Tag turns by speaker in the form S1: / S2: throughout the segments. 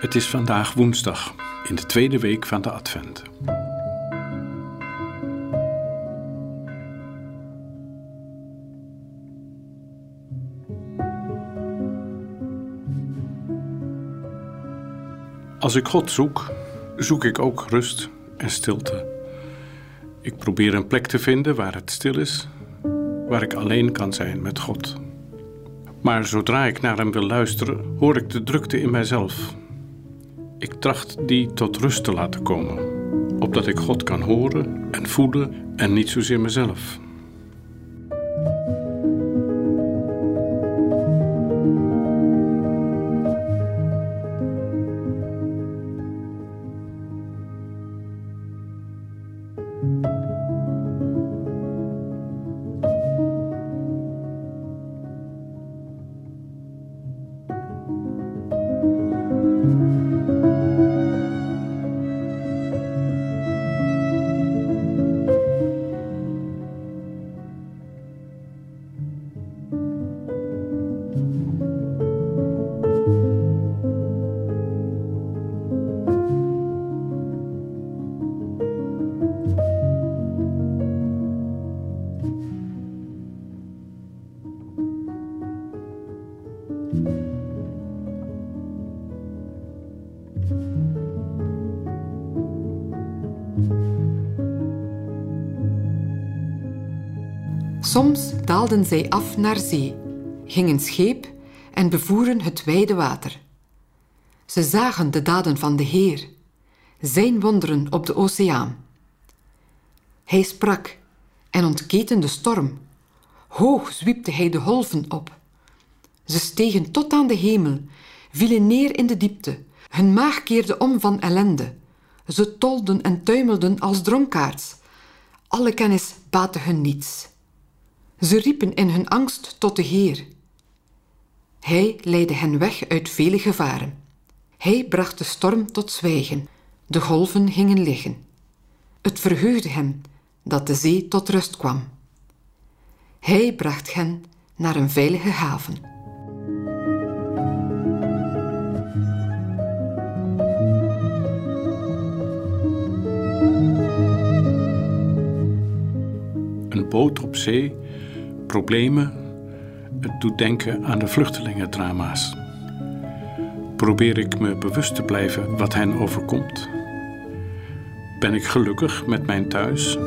S1: Het is vandaag woensdag, in de tweede week van de Advent. Als ik God zoek, zoek ik ook rust en stilte. Ik probeer een plek te vinden waar het stil is, waar ik alleen kan zijn met God. Maar zodra ik naar Hem wil luisteren, hoor ik de drukte in mijzelf. Ik tracht die tot rust te laten komen, opdat ik God kan horen en voelen en niet zozeer mezelf.
S2: Soms daalden zij af naar zee, gingen scheep en bevoeren het wijde water. Ze zagen de daden van de Heer, zijn wonderen op de oceaan. Hij sprak en ontketen de storm. Hoog zwiepte hij de golven op. Ze stegen tot aan de hemel, vielen neer in de diepte. Hun maag keerde om van ellende. Ze tolden en tuimelden als dronkaards. Alle kennis baatte hun niets. Ze riepen in hun angst tot de Heer. Hij leidde hen weg uit vele gevaren. Hij bracht de storm tot zwijgen, de golven gingen liggen. Het verheugde hem dat de zee tot rust kwam. Hij bracht hen naar een veilige haven.
S1: Een boot op zee problemen. Het doet denken aan de vluchtelingendrama's. Probeer ik me bewust te blijven wat hen overkomt? Ben ik gelukkig met mijn thuis?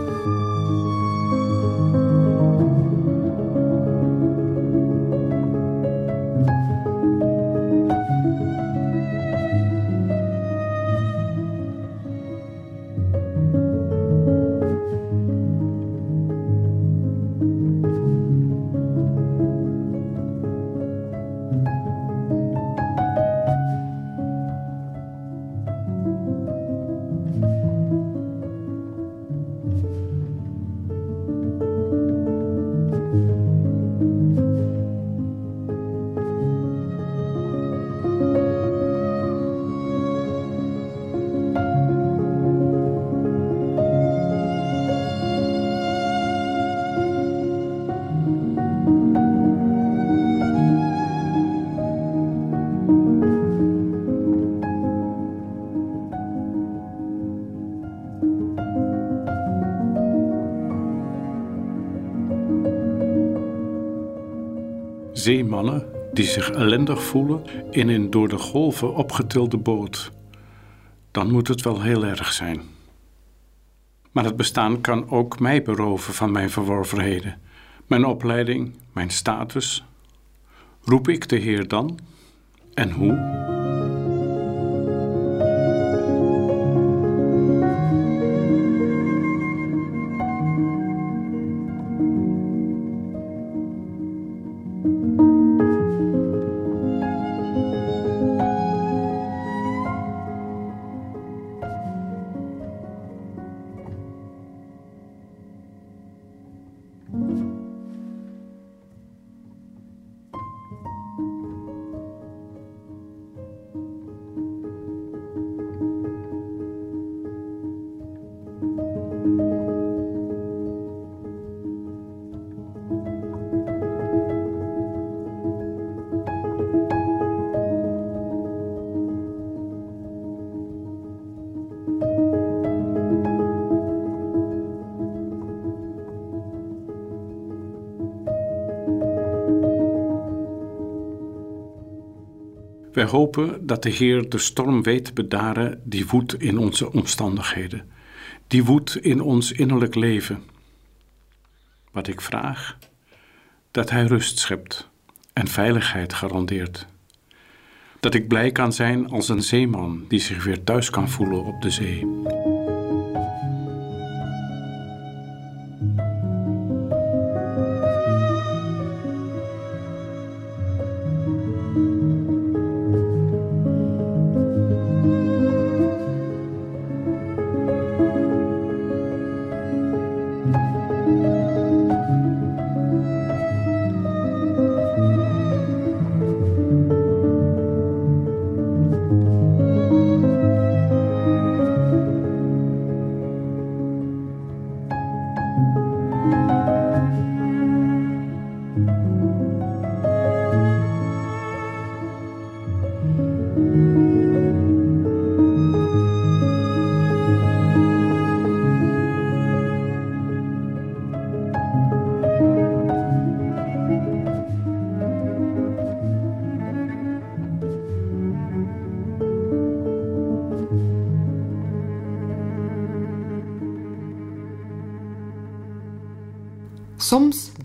S1: Zeemannen die zich ellendig voelen in een door de golven opgetilde boot. Dan moet het wel heel erg zijn. Maar het bestaan kan ook mij beroven van mijn verworvenheden, mijn opleiding, mijn status. Roep ik de Heer dan? En hoe? Wij hopen dat de Heer de storm weet bedaren die woedt in onze omstandigheden, die woedt in ons innerlijk leven. Wat ik vraag, dat Hij rust schept en veiligheid garandeert. Dat ik blij kan zijn als een zeeman die zich weer thuis kan voelen op de zee.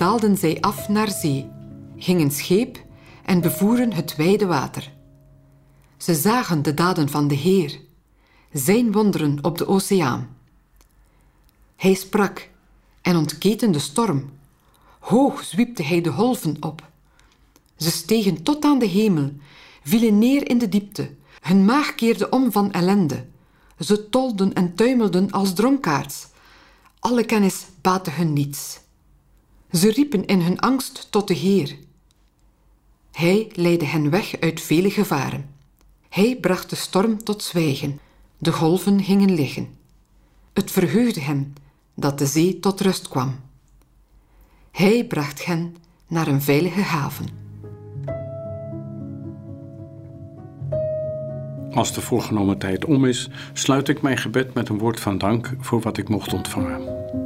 S2: Daalden zij af naar zee, gingen scheep en bevoeren het wijde water. Ze zagen de daden van de Heer, zijn wonderen op de oceaan. Hij sprak en ontketen de storm. Hoog zwiepte hij de golven op. Ze stegen tot aan de hemel, vielen neer in de diepte. Hun maag keerde om van ellende. Ze tolden en tuimelden als dronkaards. Alle kennis baatte hun niets. Ze riepen in hun angst tot de Heer. Hij leidde hen weg uit vele gevaren. Hij bracht de storm tot zwijgen, de golven gingen liggen. Het verheugde hem dat de zee tot rust kwam. Hij bracht hen naar een veilige haven.
S1: Als de voorgenomen tijd om is, sluit ik mijn gebed met een woord van dank voor wat ik mocht ontvangen.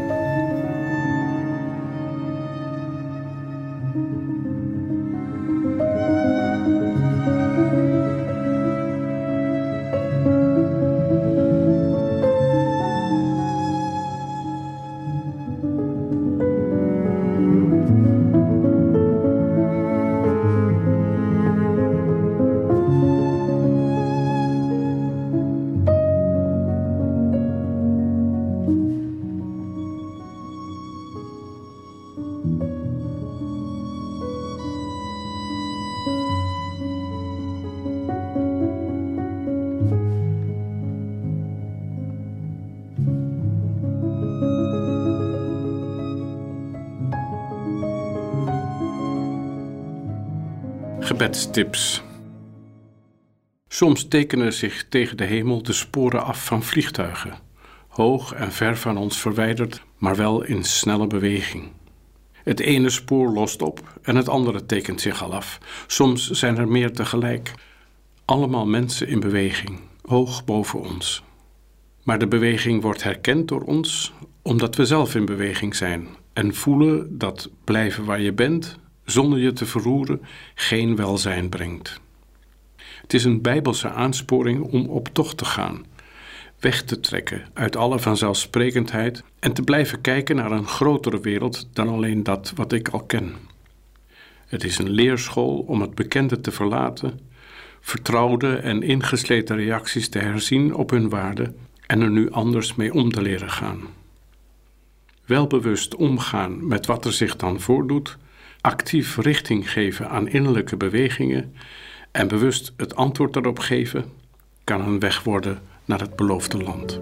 S1: Gebedstips. Soms tekenen zich tegen de hemel de sporen af van vliegtuigen, hoog en ver van ons verwijderd, maar wel in snelle beweging. Het ene spoor lost op en het andere tekent zich al af. Soms zijn er meer tegelijk. Allemaal mensen in beweging, hoog boven ons. Maar de beweging wordt herkend door ons omdat we zelf in beweging zijn en voelen dat blijven waar je bent zonder je te verroeren, geen welzijn brengt. Het is een bijbelse aansporing om op tocht te gaan. weg te trekken uit alle vanzelfsprekendheid en te blijven kijken naar een grotere wereld dan alleen dat wat ik al ken. Het is een leerschool om het bekende te verlaten, vertrouwde en ingesleten reacties te herzien op hun waarde en er nu anders mee om te leren gaan. Welbewust omgaan met wat er zich dan voordoet, actief richting geven aan innerlijke bewegingen en bewust het antwoord daarop geven, kan een weg worden naar het beloofde land.